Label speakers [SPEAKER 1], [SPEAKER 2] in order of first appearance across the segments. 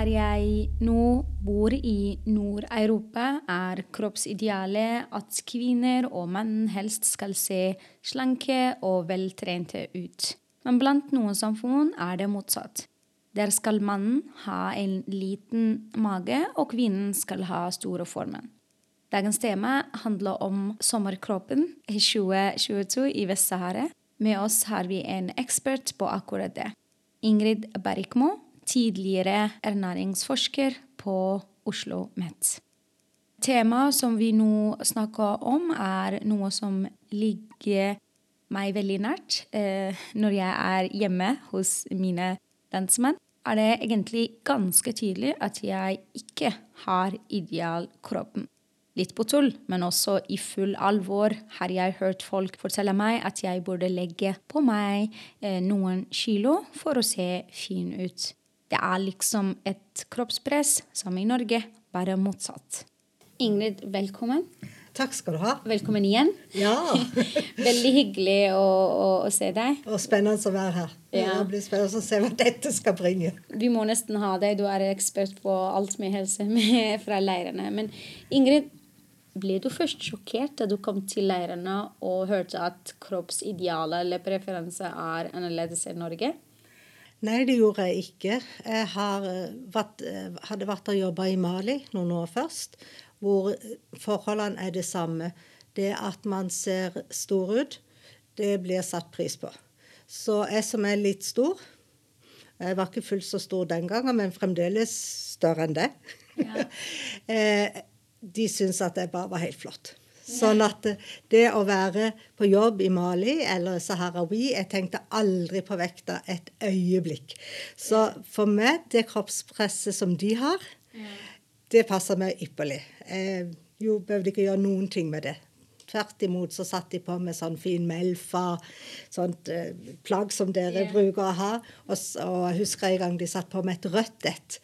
[SPEAKER 1] Her jeg nå bor i Nord-Europa, er kroppsidealet at kvinner og menn helst skal se slanke og veltrente ut. Men blant noen samfunn er det motsatt. Der skal mannen ha en liten mage, og kvinnen skal ha store formen. Dagens tema handler om sommerkroppen i 2022 i Vest-Sahara. Med oss har vi en ekspert på akkurat det. Ingrid Berikmo, tidligere ernæringsforsker på Oslo OsloMet. Temaet som vi nå snakker om, er noe som ligger meg veldig nært. Eh, når jeg er hjemme hos mine landsmenn, er det egentlig ganske tydelig at jeg ikke har idealkroppen. Litt på tull, men også i full alvor har jeg hørt folk fortelle meg at jeg burde legge på meg eh, noen kilo for å se fin ut. Det er liksom et kroppspress som i Norge, bare motsatt. Ingrid, velkommen.
[SPEAKER 2] Takk skal du ha.
[SPEAKER 1] Velkommen igjen.
[SPEAKER 2] Ja.
[SPEAKER 1] Veldig hyggelig å, å, å, se deg.
[SPEAKER 2] Og spennende å være her. Ja. Det blir spennende å se hva dette skal bringe.
[SPEAKER 1] Vi må nesten ha deg. Du er ekspert på alt med helse med, fra leirene. Men Ingrid, ble du først sjokkert da du kom til leirene og hørte at kroppsidealet eller preferanse er annerledes enn Norge?
[SPEAKER 2] Nei, det gjorde jeg ikke. Jeg eh, vært, eh, hadde vært og jobba i Mali noen år først, hvor forholdene er det samme. Det at man ser stor ut, det blir satt pris på. Så jeg som er litt stor Jeg var ikke fullt så stor den gangen, men fremdeles større enn det. Ja. Eh, de syntes at jeg bare var helt flott. Sånn at det å være på jobb i Mali eller Saharawi Jeg tenkte aldri på vekta et øyeblikk. Så for meg, det kroppspresset som de har, det passer meg ypperlig. Jeg jo, behøvde ikke gjøre noen ting med det. Tvert imot så satt de på med sånn fin melfa, sånt eh, plagg som dere yeah. bruker å ha. Og, og jeg husker en gang de satt på med et rødt et.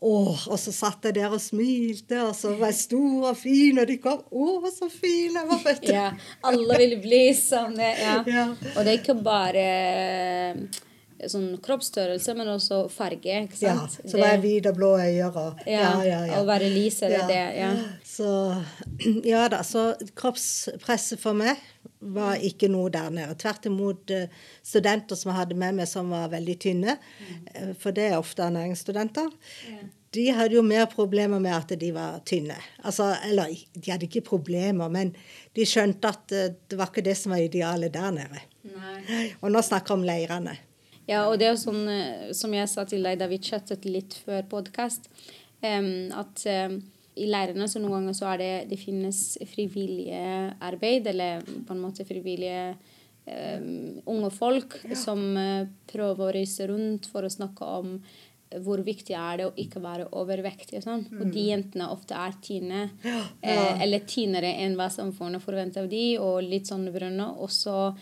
[SPEAKER 2] Åh, og så satt jeg der og smilte, og så var jeg stor og fin, og de kom. Å, så fin jeg var, vet
[SPEAKER 1] du. Ja, alle ville bli som det. Ja. ja. Og det er ikke bare eh, sånn kroppsstørrelse, men også farge. ikke sant?
[SPEAKER 2] Ja, så var jeg hvit og blå øyne. Og,
[SPEAKER 1] ja, ja, ja. Å være lys eller det. ja.
[SPEAKER 2] Så ja da. Så kroppspresset for meg var ikke noe der nede. Tvert imot eh, studenter som jeg hadde med meg som var veldig tynne, mm. for det er ofte ernæringsstudenter. De hadde jo mer problemer med at de var tynne. Altså, eller de hadde ikke problemer, men de skjønte at eh, det var ikke det som var idealet der nede. Nei. Og nå snakker vi om leirene.
[SPEAKER 1] Ja, og det er jo sånn som jeg sa til deg da vi chattet litt før podkast, at i leirene så noen ganger så er det det finnes frivillige arbeid, eller på en måte frivillige um, unge folk ja. som uh, prøver å reise rundt for å snakke om hvor viktig er det å ikke være overvektig. Og, sånn. Mm. og de mm. jentene ofte er tine, ja. eh, eller tinere enn hva samfunnet forventer av de, og litt sånn brønne. Og så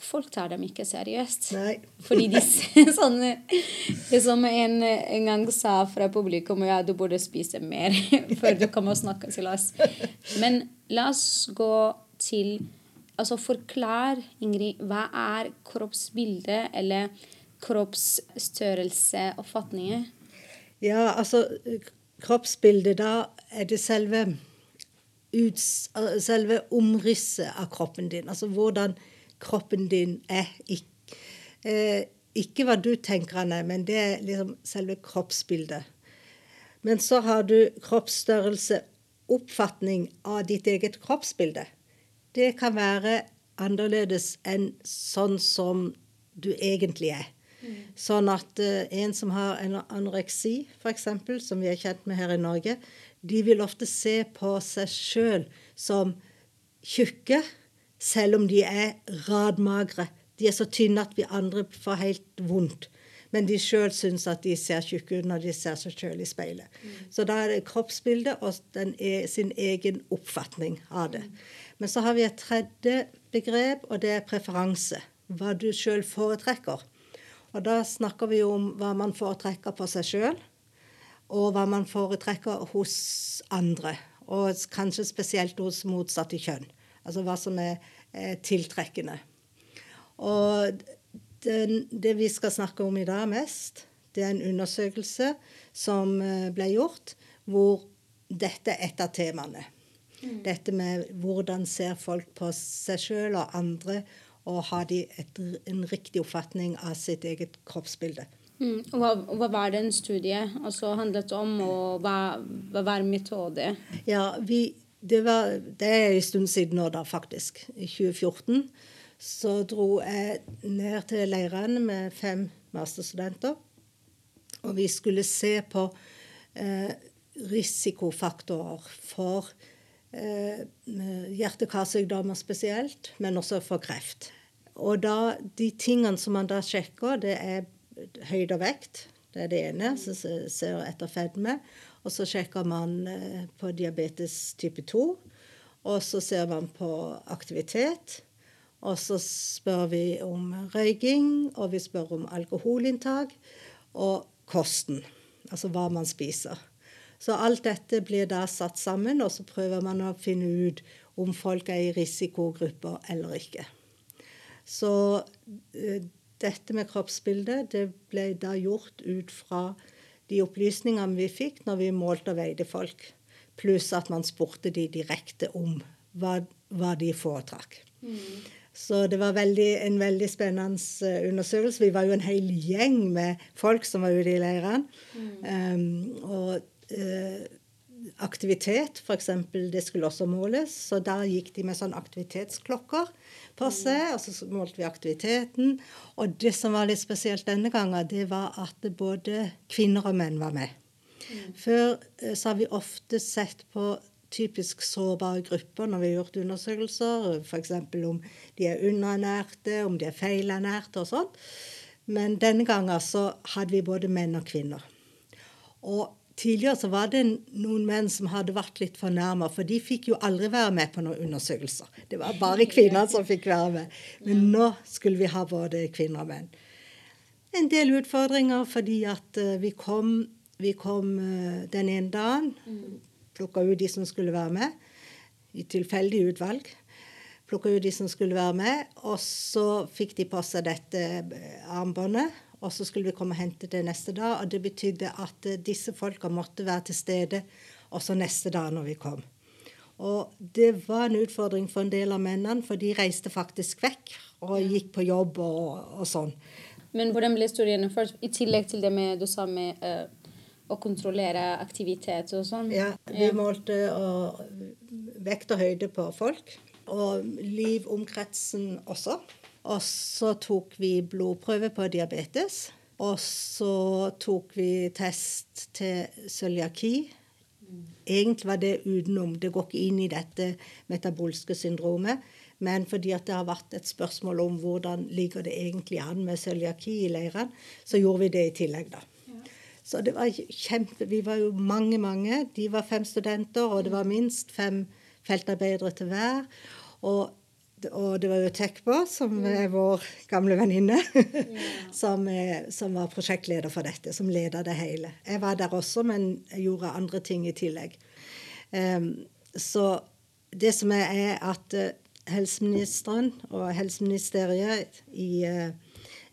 [SPEAKER 1] folk tar dem ikke seriøst. Nei. Fordi de sånn Som en, en gang sa fra publikum ja, du burde spise mer før du kommer og snakker til oss. Men la oss gå til Altså forklar, Ingrid, hva er kroppsbildet eller kroppsstørrelseoppfatninger?
[SPEAKER 2] Ja, altså kroppsbildet, da er det selve, ut, selve omrisset av kroppen din. Altså hvordan kroppen din er. Ikke, eh, ikke hva du tenker han er, men det er liksom selve kroppsbildet. Men så har du kroppsstørrelse, oppfatning av ditt eget kroppsbilde. Det kan være annerledes enn sånn som du egentlig er. Mm. Sånn at uh, en som har en anoreksi, f.eks., som vi er kjent med her i Norge, de vil ofte se på seg sjøl som tjukke selv om de er radmagre. De er så tynne at vi andre får helt vondt. Men de sjøl syns at de ser tjukke ut når de ser seg sjøl i speilet. Mm. Så da er det kroppsbildet og er, sin egen oppfatning av det. Mm. Men så har vi et tredje begrep, og det er preferanse. Hva du sjøl foretrekker. Og da snakker vi om hva man foretrekker på seg sjøl, og hva man foretrekker hos andre. Og kanskje spesielt hos motsatte kjønn. Altså hva som er tiltrekkende. Og det, det vi skal snakke om i dag mest, det er en undersøkelse som eh, ble gjort, hvor dette er et av temaene. Mm. Dette med hvordan ser folk på seg sjøl og andre, og har de et, en riktig oppfatning av sitt eget kroppsbilde.
[SPEAKER 1] Mm. Hva, hva, var den studien altså, handlet om, og hva, hva var metode?
[SPEAKER 2] Ja, vi, det, var, det er en stund siden nå, da, faktisk. I 2014 så dro jeg ned til leirene med fem masterstudenter. Og vi skulle se på eh, risikofaktorer for eh, hjerte-karsykdommer spesielt, men også for kreft. Og da, de tingene som man da sjekker, det er høyde og vekt. Det er det ene. som ser etter fedme. Og så sjekker man eh, på diabetes type 2. Og så ser man på aktivitet. Og så spør vi om røyking, og vi spør om alkoholinntak og kosten. Altså hva man spiser. Så alt dette blir da satt sammen, og så prøver man å finne ut om folk er i risikogrupper eller ikke. Så uh, dette med kroppsbildet det ble da gjort ut fra de opplysningene vi fikk når vi målte og veide folk. Pluss at man spurte de direkte om hva, hva de foretrakk. Mm. Så det var veldig, en veldig spennende eh, undersøkelse. Vi var jo en hel gjeng med folk som var ute i leirene. Mm. Um, og uh, aktivitet, f.eks., det skulle også måles. Så da gikk de med sånn aktivitetsklokker på mm. seg, og så målte vi aktiviteten. Og det som var litt spesielt denne gangen, det var at både kvinner og menn var med. Mm. Før uh, så har vi ofte sett på typisk sårbare grupper når vi har gjort undersøkelser, f.eks. om de er underernærte, om de er feilernærte og sånn. Men denne gangen så hadde vi både menn og kvinner. Og Tidligere så var det noen menn som hadde vært litt fornærma, for de fikk jo aldri være med på noen undersøkelser. Det var bare kvinner som fikk være med. Men nå skulle vi ha både kvinner og menn. En del utfordringer fordi at eh, vi kom, vi kom eh, den ene dagen plukka ut de som skulle være med, i tilfeldig utvalg. Plukka ut de som skulle være med, og så fikk de på seg dette eh, armbåndet. Og så skulle vi komme og hente det neste dag. Og det betydde at eh, disse folka måtte være til stede også neste dag når vi kom. Og det var en utfordring for en del av mennene, for de reiste faktisk vekk og gikk på jobb og, og sånn.
[SPEAKER 1] Men hvordan ble studiene gjennomført, i tillegg til det med, du sa med uh å kontrollere aktivitet og sånn?
[SPEAKER 2] Ja, vi målte uh, vekt og høyde på folk. Og livomkretsen også. Og så tok vi blodprøve på diabetes. Og så tok vi test til cøliaki. Egentlig var det utenom. Det går ikke inn i dette metabolske syndromet. Men fordi at det har vært et spørsmål om hvordan ligger det egentlig an med cøliaki i leirene, så gjorde vi det i tillegg, da. Så det var kjempe Vi var jo mange, mange. De var fem studenter, og det var minst fem feltarbeidere til hver. Og, og det var jo Tekbo, som er vår gamle venninne, som, som, var prosjektleder for dette, som leda det hele. Jeg var der også, men gjorde andre ting i tillegg. Um, så det som er, er at uh, helseministeren og helseministeriet i uh,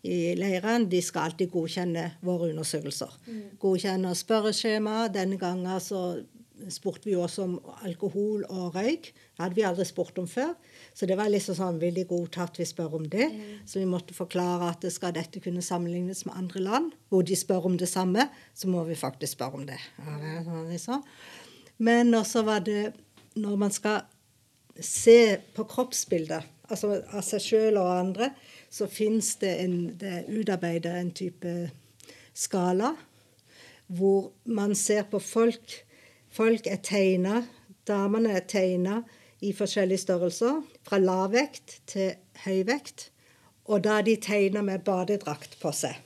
[SPEAKER 2] i leiren de skal alltid godkjenne våre undersøkelser. Mm. Godkjenne spørreskjema. Denne gangen så spurte vi også om alkohol og røyk. Det hadde vi aldri spurt om før. Så det var liksom sånn veldig godtatt vi spør om det. Mm. Så vi måtte forklare at det skal dette kunne sammenlignes med andre land, hvor de spør om det samme, så må vi faktisk spørre om det. Ja, det sånn liksom. Men også var det når man skal se på kroppsbildet, altså av seg sjøl og andre, så fins det en det utarbeidet en type skala hvor man ser på folk. Folk er tegna, damene er tegna i forskjellige størrelser, fra lavvekt til høyvekt. Og da er de tegna med badedrakt på seg.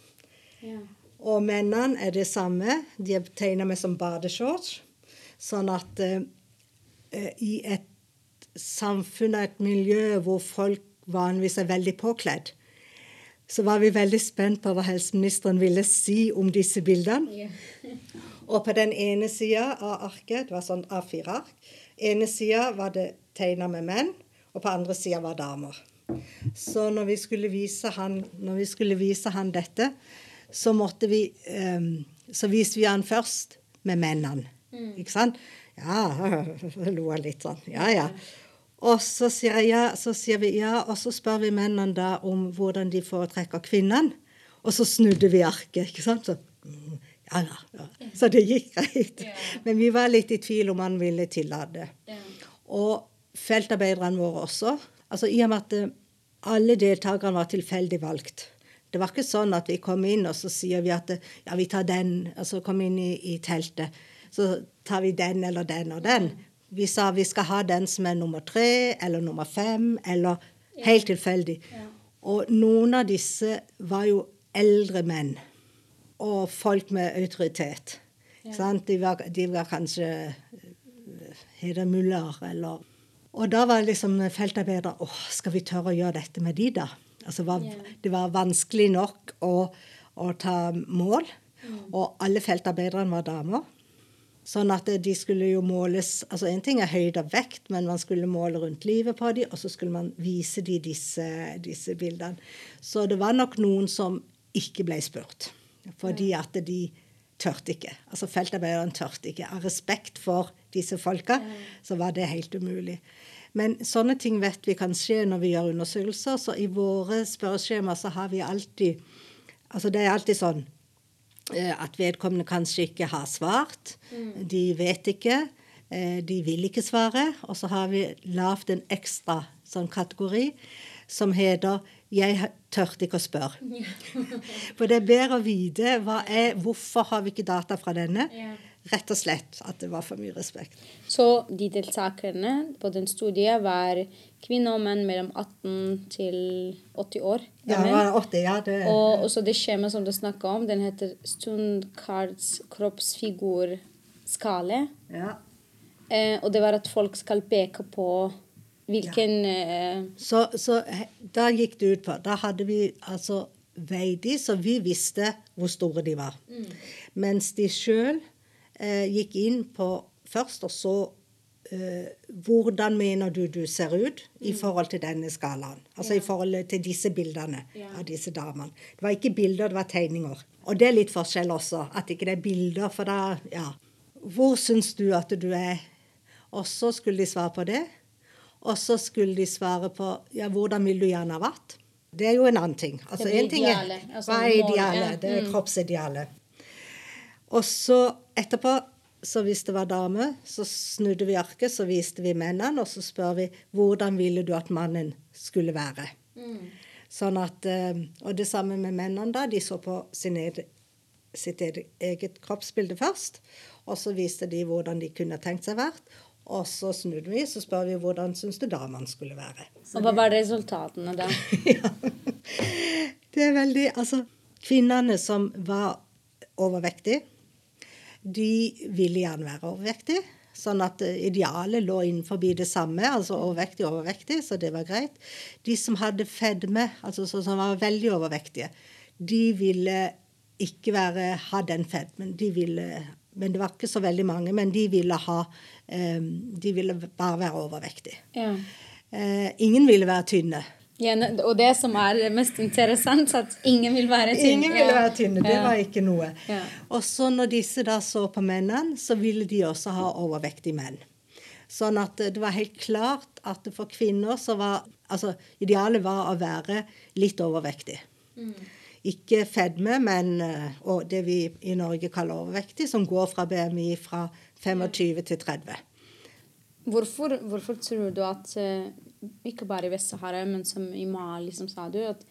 [SPEAKER 2] Ja. Og mennene er det samme. De er tegna med som badeshorts. Sånn at eh, i et samfunn og et miljø hvor folk vanligvis er veldig påkledd, så var vi veldig spent på hva helseministeren ville si om disse bildene. Og på den ene sida av arket, det var sånn A4-ark, ene sida var det tegna med menn, og på andre sida var damer. Så når vi han, når vi skulle vise han dette, så måtte vi um, Så viste vi han først med mennene. Mm. Ikke sant? Ja, lo han litt sånn. Ja, ja. Og så sier, jeg, ja, så sier vi ja, og så spør vi mennene da om hvordan de foretrekker kvinnene. Og så snudde vi arket, ikke sant. Så, mm, ja, ja, Så det gikk greit. Men vi var litt i tvil om han ville tillate det. Og feltarbeiderne våre også. Altså I og med at eh, alle deltakerne var tilfeldig valgt. Det var ikke sånn at vi kom inn og så sier vi at ja, vi tar den, og så kom inn i, i teltet. Så tar vi den eller den og den. Vi sa vi skal ha den som er nummer tre eller nummer fem, eller helt tilfeldig. Og noen av disse var jo eldre menn og folk med autoritet. De, var, de, var, kanskje eh, Hedemuller eller Og da var liksom feltarbeidere Å, skal vi tørre å gjøre dette med de, da? Altså, var. Det var vanskelig nok å, å ta mål. Mm. Og alle feltarbeiderne var damer. Sånn at de skulle jo måles altså En ting er høyde og vekt, men man skulle måle rundt livet på dem, og så skulle man vise dem disse, disse bildene. Så det var nok noen som ikke ble spurt. Fordi at de tørte ikke. Altså Feltarbeiderne tørte ikke. Av respekt for disse folka så var det helt umulig. Men sånne ting vet vi kan skje når vi gjør undersøkelser. Så i våre spørreskjemaer så har vi alltid Altså det er alltid sånn eh, at vedkommende kanskje ikke har svart. Mm. De vet ikke. Eh, de vil ikke svare. Og så har vi lagd en ekstra sånn kategori som heter 'Jeg tørte ikke å spørre'. For det er bedre å vite er, hvorfor har vi ikke data fra denne. Rett og slett at det var for mye respekt.
[SPEAKER 1] Så de deltakerne på den studiet var kvinner og menn mellom 18 til 80 år?
[SPEAKER 2] Ja, det var 80, ja. Det...
[SPEAKER 1] Og også det skjemaet som du snakka om, den heter Stundkards kroppsfigurskale.
[SPEAKER 2] Ja.
[SPEAKER 1] Eh, og det var at folk skal peke på Hvilken
[SPEAKER 2] ja. eh... så, så, da gikk det ut på Da hadde vi altså veid de, så vi visste hvor store de var. Mm. Mens de sjøl gikk inn på først og så uh, hvordan mener du du ser ut i mm. forhold til denne skalaen? Altså ja. i forhold til disse bildene ja. av disse damene. Det var ikke bilder, det var tegninger. Og det er litt forskjell også, at ikke det er bilder. For da, ja Hvor syns du at du er? Og så skulle de svare på det. Og så skulle de svare på ja, hvordan vil du gjerne ha vært? Det er jo en annen ting. Altså,
[SPEAKER 1] en ting er,
[SPEAKER 2] altså, hva er idealet? Det er mm. kroppsidealet. Og så etterpå, så hvis det var dame, så snudde vi arket, så viste vi mennene, og så spør vi hvordan ville du at mannen skulle være. Mm. Sånn at, eh, Og det samme med mennene, da. De så på ed, sitt eget kroppsbilde først. Og så viste de hvordan de kunne tenkt seg vært. Og så snudde vi, så spør vi hvordan syns du damene skulle være.
[SPEAKER 1] Og hva var resultatene da? ja.
[SPEAKER 2] Det er veldig Altså, kvinnene som var overvektige, de ville gjerne være overvektige. Sånn at eh, idealet lå innenfor det samme, altså overvektig overvektig, så det var greit. De som hadde fedme, altså som var veldig overvektige, de ville ikke være, ha den fedmen. De ville men det var ikke så veldig mange. Men de ville ha um, De ville bare være overvektige. Ja. Uh, ingen ville være tynne.
[SPEAKER 1] Ja, og det som er mest interessant, at ingen vil være tynne.
[SPEAKER 2] Ingen ville være tynne, Det var ikke noe. Ja. Og så når disse da så på mennene, så ville de også ha overvektige menn. Sånn at det var helt klart at for kvinner så var Altså, idealet var å være litt overvektig. Mm. Ikke fedme, men eh, og det vi i Norge kaller overvektig, som går fra BMI fra 25 til 30.
[SPEAKER 1] Hvorfor, hvorfor tror du at eh, ikke bare i Vest-Sahara, men som i Mali, som sa du, at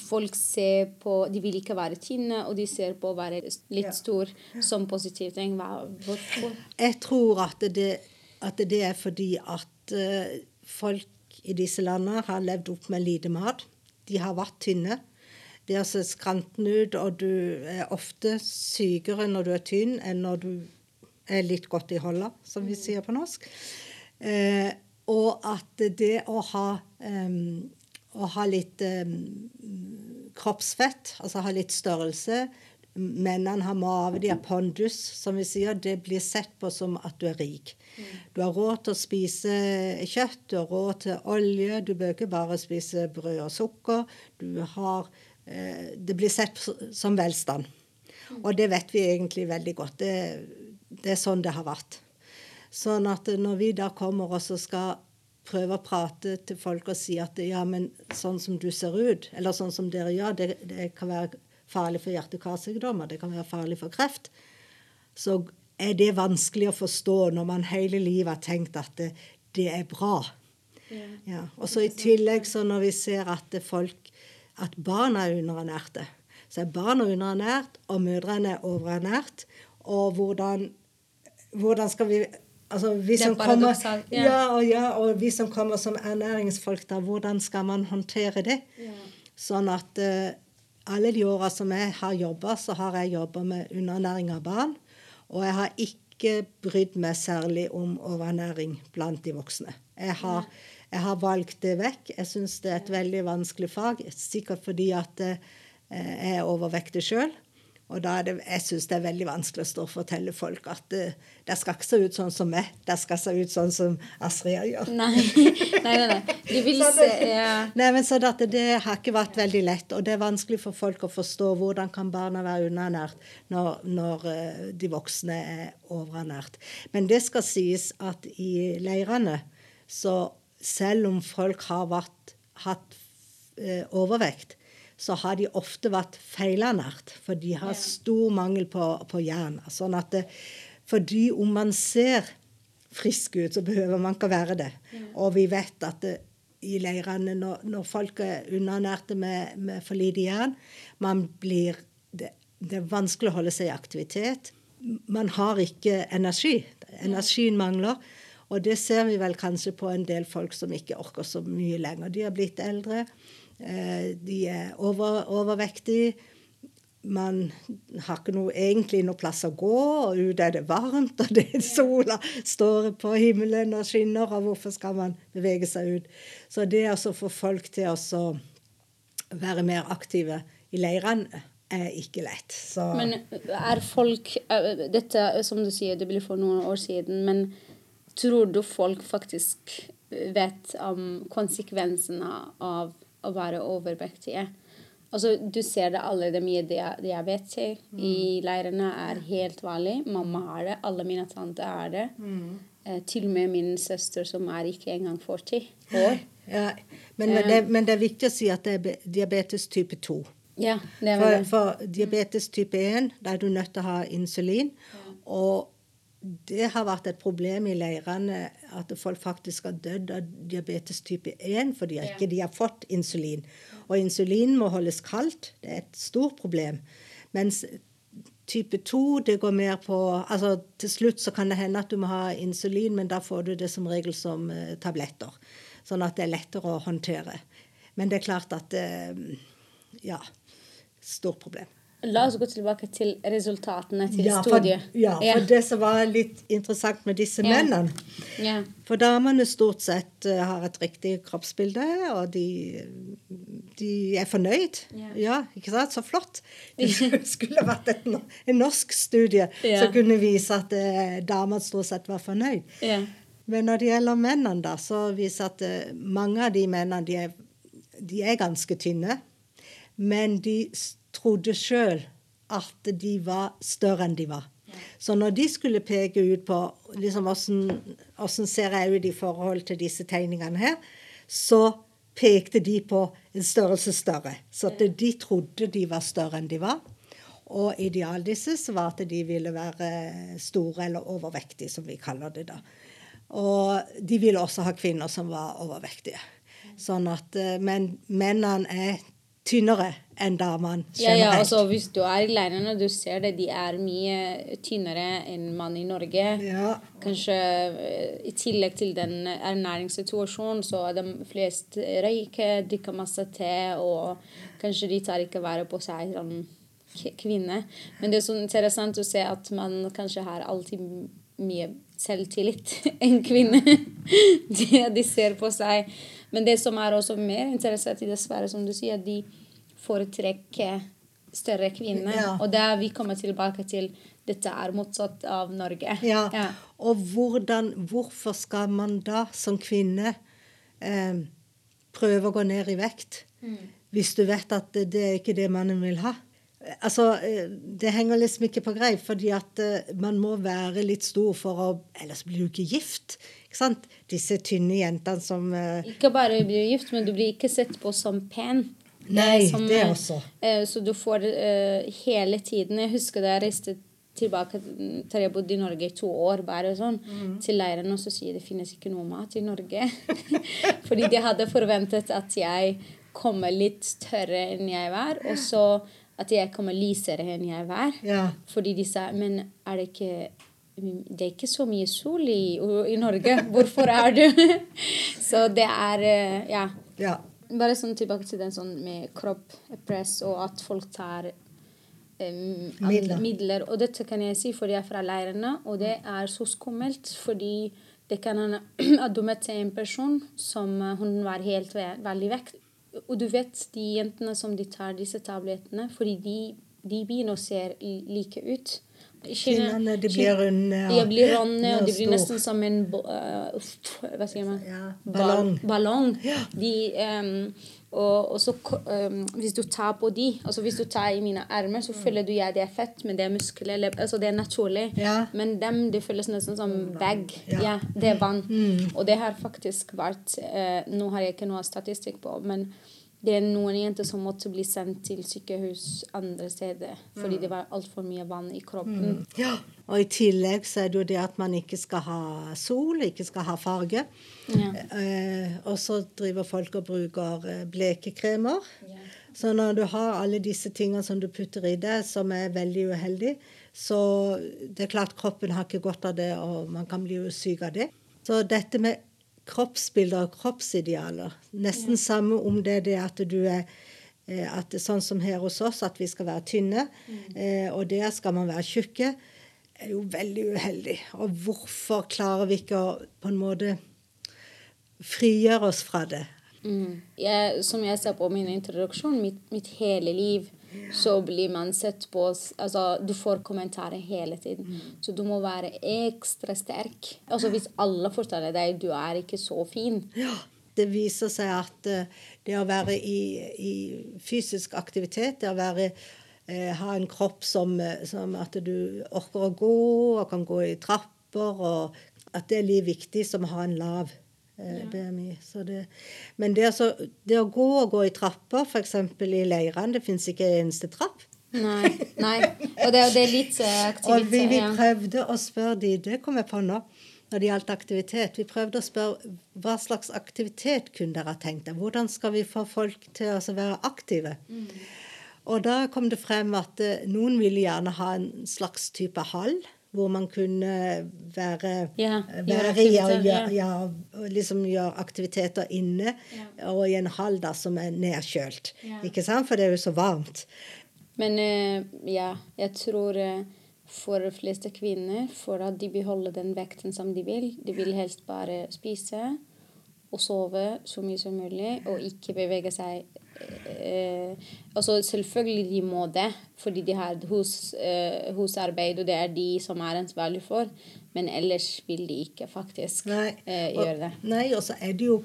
[SPEAKER 1] folk ser på De vil ikke være tynne, og de ser på å være litt stor som positiv ting. Hvorfor?
[SPEAKER 2] Jeg tror at det, at det er fordi at uh, folk i disse landene har levd opp med lite mat. De har vært tynne det har sett skranten ut, og du er ofte sykere når du er tynn enn når du er litt godt i holda, som vi sier på norsk. Eh, og at det å ha, um, å ha litt um, kroppsfett, altså ha litt størrelse Mennene har mage, de har pondus, som vi sier. Det blir sett på som at du er rik. Du har råd til å spise kjøtt, du har råd til olje, du bør ikke bare spise brød og sukker. Du har eh, Det blir sett som velstand. Og det vet vi egentlig veldig godt. Det, det er sånn det har vært. Sånn at når vi da kommer og skal prøve å prate til folk og si at ja, men sånn som du ser ut, eller sånn som dere gjør, det, det kan være farlig for hjerte-karsykdommer, det kan være farlig for kreft, så er det vanskelig å forstå når man hele livet har tenkt at det, det er bra. Ja. Ja. Og så i tillegg, så når vi ser at folk, at barn er underernærte, så er barn underernært, og mødrene er overernært. Og hvordan, hvordan skal vi Altså, vi som, kommer, ja. Ja, og, ja, og vi som kommer som ernæringsfolk, da, hvordan skal man håndtere det? Ja. Sånn at uh, alle de åra som jeg har jobba, så har jeg jobba med underernæring av barn. Og jeg har ikke brydd meg særlig om overnæring blant de voksne. Jeg har, jeg har valgt det vekk. Jeg syns det er et veldig vanskelig fag, sikkert fordi at uh, jeg er overvektig sjøl. Og da er det, jeg syns det er veldig vanskelig å stå og fortelle folk at det, eh, det skal ikke se ut sånn som meg, det skal se ut sånn som Astrid gjør.
[SPEAKER 1] Nei, nei, nei. nei. De vil se ja.
[SPEAKER 2] Nei, men så det, det har ikke vært veldig lett. Og det er vanskelig for folk å forstå hvordan kan barna være underernært når, når uh, de voksne er overernært. Men det skal sies at i leirene, så selv om folk har vært, hatt uh, overvekt, så har de ofte vært feilernært. For de har stor mangel på, på jern. Sånn at det, fordi om man ser frisk ut, så behøver man ikke være det. Og vi vet at det, i leirene, når, når, folk er underernærte med, med for lite jern, man blir det, det er vanskelig å holde seg i aktivitet. Man har ikke energi. Energien mangler. Og det ser vi vel kanskje på en del folk som ikke orker så mye lenger. De har blitt eldre. Eh, de er over, overvektige. Man har ikke noe, egentlig noe plass å gå, og ute er det varmt, og det sola står på himmelen og skinner, og hvorfor skal man bevege seg ut? Så det å få folk til å være mer aktive i leirene er ikke lett. Så.
[SPEAKER 1] Men er folk Dette, som du sier, det ble for noen år siden, men tror du folk faktisk vet om konsekvensene av å være overvektige. Altså, du ser det allerede mye diabetes mm. i leirene er helt vanlig. Mamma har det, alle mine tanter har det. Mm. Eh, til og med min søster som er ikke engang 40 år.
[SPEAKER 2] Ja, men, men, det, men, det, er viktig å si at det er diabetes type 2.
[SPEAKER 1] Ja,
[SPEAKER 2] det er for, for diabetes type 1 da er du nødt til å ha insulin. Ja. Og det har vært et problem i leirene at folk faktisk har dødd av diabetes type 1 fordi ja. ikke de har fått insulin. Og insulin må holdes kaldt. Det er et stort problem. Mens type 2 det går mer på altså Til slutt så kan det hende at du må ha insulin, men da får du det som regel som uh, tabletter. Sånn at det er lettere å håndtere. Men det er klart at uh, Ja. Stort problem.
[SPEAKER 1] La oss gå tilbake til resultatene til
[SPEAKER 2] ja,
[SPEAKER 1] studiet.
[SPEAKER 2] Ja, for ja. det som var litt interessant med disse ja. mennene ja. For damene stort sett uh, har et riktig kroppsbilde, og de, de er fornøyd. Ja. ikke sant? Så flott. Det skulle vært et, en norsk studie som kunne vise at uh, damene stort sett var fornøyd. Men når det gjelder mennene, da, så viser at uh, mange av de mennene de er, de er ganske tynne. Men de trodde sjøl at de var større enn de var. Så når de skulle peke ut på liksom, hvordan ser jeg ut i forhold til disse tegningene her, så pekte de på en størrelse større. Så de trodde de var større enn de var. Og idealet deres var at de ville være store eller overvektige, som vi kaller det da. Og de ville også ha kvinner som var overvektige. Sånn at, eh, men mennene er tynnere enn damene
[SPEAKER 1] generelt. Ja, ja, altså Hvis du er i leirene og du ser det, de er mye tynnere enn mann i Norge. Ja. Kanskje eh, i tillegg til den ernæringssituasjonen, så er de flest røyker, drikker masse te, og kanskje de tar ikke vare på seg som kvinne. Men det er så interessant å se at man kanskje har alltid mye selvtillit enn kvinne. de, de ser på seg. Men det som er også mer interessant i dessverre, som du sier, at de foretrekker større kvinner.
[SPEAKER 2] Ja.
[SPEAKER 1] Og der vi kommer tilbake til dette er motsatt av Norge.
[SPEAKER 2] Ja.
[SPEAKER 1] Ja.
[SPEAKER 2] Og hvordan, hvorfor skal man da som kvinne eh, prøve å gå ned i vekt hvis du vet at det, det er ikke det mannen vil ha? Altså, eh, Det henger liksom ikke på greip, fordi at eh, man må være litt stor for å Ellers blir du ikke gift. Ikke sant? Disse tynne jentene som uh,
[SPEAKER 1] Ikke bare blir gift, men du blir ikke sett på som pen.
[SPEAKER 2] Nei,
[SPEAKER 1] Som,
[SPEAKER 2] det også.
[SPEAKER 1] Uh, Så du får uh, hele tiden Jeg husker da jeg reiste tilbake til jeg bodde i Norge i to år, bare sånn,
[SPEAKER 2] Mm.
[SPEAKER 1] til leiren, og så sier det finnes ikke noe mat i Norge. Fordi de hadde forventet at jeg kommer litt større enn jeg var, og så at jeg kommer lysere enn jeg var.
[SPEAKER 2] Ja.
[SPEAKER 1] Fordi de sa Men er det ikke det er ikke så mye sol i, i Norge. Hvorfor er du Så det er eh, Ja.
[SPEAKER 2] ja.
[SPEAKER 1] Bare sånn tilbake til den sånn med kropppress og at folk tar um,
[SPEAKER 2] Midler.
[SPEAKER 1] midler. Og dette kan jeg si fordi jeg er fra leirene, og det er så skummelt. Fordi det kan hende at du møtte en person som eh, hun var helt veldig vekk. Og du vet de jentene som de tar disse tablettene, fordi de, de begynner å se like ut.
[SPEAKER 2] Kinnene, de blir runde,
[SPEAKER 1] De
[SPEAKER 2] og-
[SPEAKER 1] blir runde, og de blir nesten som en eh, Hva sier man?
[SPEAKER 2] Ja, ballong.
[SPEAKER 1] ballong.
[SPEAKER 2] Ja.
[SPEAKER 1] De, og, og så ehm, hvis du tar på de, altså hvis du tar i mine armer, så føler du ja, det er fett, men det er muskler. eller- Altså det er naturlig.
[SPEAKER 2] Ja.
[SPEAKER 1] Men dem, det føles nesten som bag.
[SPEAKER 2] Ja.
[SPEAKER 1] Ja. det er vann. Og det har faktisk vært uh, Nå har jeg ikke noe statistikk på, men det er noen jenter som måtte bli sendt til sykehus andre steder fordi det var altfor mye vann i kroppen.
[SPEAKER 2] Ja. Og i tillegg så er det jo det at man ikke skal ha sol, ikke skal ha farge.
[SPEAKER 1] Ja.
[SPEAKER 2] Eh, og så driver folk og bruker blekekremer. blekekremer. Så når du har alle disse tingene som du putter i det, som er veldig uheldig, så det er klart kroppen har ikke godt av det, og man kan bli syk av det. Så dette med kroppsbilder og kroppsidealer, nesten samme om det er det at du er eh, at det sånn som her hos oss, at vi skal være tynne, eh, og der skal man være tjukke, er jo veldig uheldig. Og hvorfor klarer vi ikke å på en måte frigjøre oss fra det?
[SPEAKER 1] Mm. Jeg, som jeg sa på min introduksjon, mitt, mitt hele liv så blir man sett på Altså, du får kommentarer hele tiden. Så du må være ekstra sterk. Altså, hvis alle forteller deg du er ikke så fin
[SPEAKER 2] Ja, det viser seg at eh, det å være i, i fysisk aktivitet, det å være, eh, ha en kropp som, eh, som at du orker å gå og kan gå i trapper, og at det er like viktig som å ha en lav eh, BMI. Så det, men det, altså, det å gå og gå i trapper, f.eks. i leirene, det fins ikke en eneste trapp.
[SPEAKER 1] Nei. nei. Og det, det er litt aktivitet.
[SPEAKER 2] Og vi, vi prøvde å spørre de, det kom jeg på nå, når det gjaldt aktivitet. Vi prøvde å spørre hva slags aktivitet kunne dere ha tenkt deg? Hvordan skal vi få folk til å være aktive? Og da kom det frem at eh, noen ville gjerne ha en slags type hall. Hvor man kunne være,
[SPEAKER 1] Ja, gjøre
[SPEAKER 2] i og gjøre,
[SPEAKER 1] ja.
[SPEAKER 2] ja, og liksom gjøre aktiviteter inne, og i en hall da som er nedkjølt.
[SPEAKER 1] Ja.
[SPEAKER 2] Ikke sant? For det er jo så varmt.
[SPEAKER 1] Men eh, ja, jeg tror eh, for de fleste kvinner, for at de beholder den vekten som de vil, de vil helst bare spise og sove så mye som mulig, og ikke bevege seg. Eh, altså selvfølgelig de må det, fordi de har et hus, eh, husarbeid, og det er de som er ansvarlig for, men ellers vil de ikke faktisk eh, gjøre det.
[SPEAKER 2] Nei, og så er det jo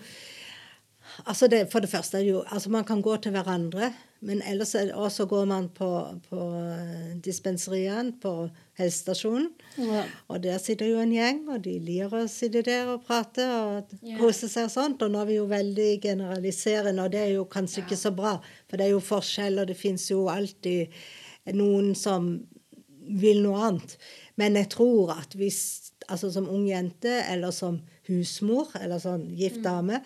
[SPEAKER 2] altså det, For det første er det jo altså Man kan gå til hverandre, men ellers er det, også går man på, på eh, dispenseriene, på helsestasjonen.
[SPEAKER 1] Ja.
[SPEAKER 2] Og der sitter jo en gjeng, og de lir å sitte der og prate og
[SPEAKER 1] Ja.
[SPEAKER 2] kose seg og sånt. Og nå er vi jo veldig generaliserende, og det er jo kanskje ikke så bra. For det er jo forskjell, og det fins jo alltid noen som vil noe annet. Men jeg tror at hvis, altså som ung jente, eller som husmor, eller sånn gift dame,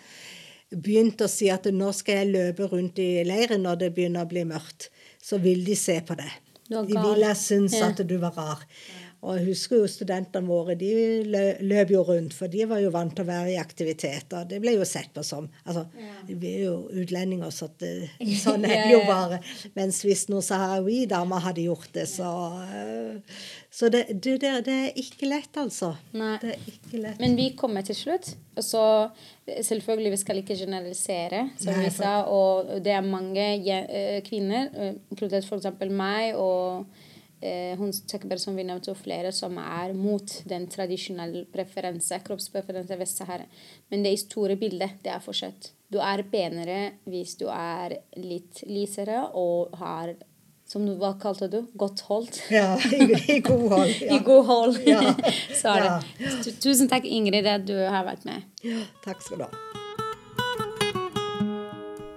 [SPEAKER 2] begynte å si at nå skal jeg løpe rundt i leiren når det begynner å bli mørkt, så vil de se på det. De ville synes
[SPEAKER 1] Ja.
[SPEAKER 2] at du var rar. Og jeg husker jo studentene våre, de løp jo rundt, for de var jo vant til å være i aktiviteter. Det ble jo sett på som Altså, vi er jo utlendinger, så det, sånn er det jo bare. Mens hvis noen saharawi-damer hadde gjort det, så øh, Så det, det, det, er ikke lett, altså.
[SPEAKER 1] Nei.
[SPEAKER 2] Det er ikke lett.
[SPEAKER 1] Men vi kommer til slutt. Og så selvfølgelig, vi skal ikke generalisere, som vi sa. Og det er mange eh, kvinner, eh, inkludert f.eks. meg og eh, hun Tekber, som vi nevnte, og flere som er mot den tradisjonelle preferanse, kroppspreferanse Vest-Sahara. Men det store bildet, det er fortsatt. Du er penere hvis du er litt lysere og har som du, Hva kalte du? Godt holdt?
[SPEAKER 2] Ja, i, god hold.
[SPEAKER 1] I god hold.
[SPEAKER 2] Ja.
[SPEAKER 1] Så er det.
[SPEAKER 2] Ja.
[SPEAKER 1] Tusen takk, Ingrid, at du har vært med.
[SPEAKER 2] Ja, takk skal du ha.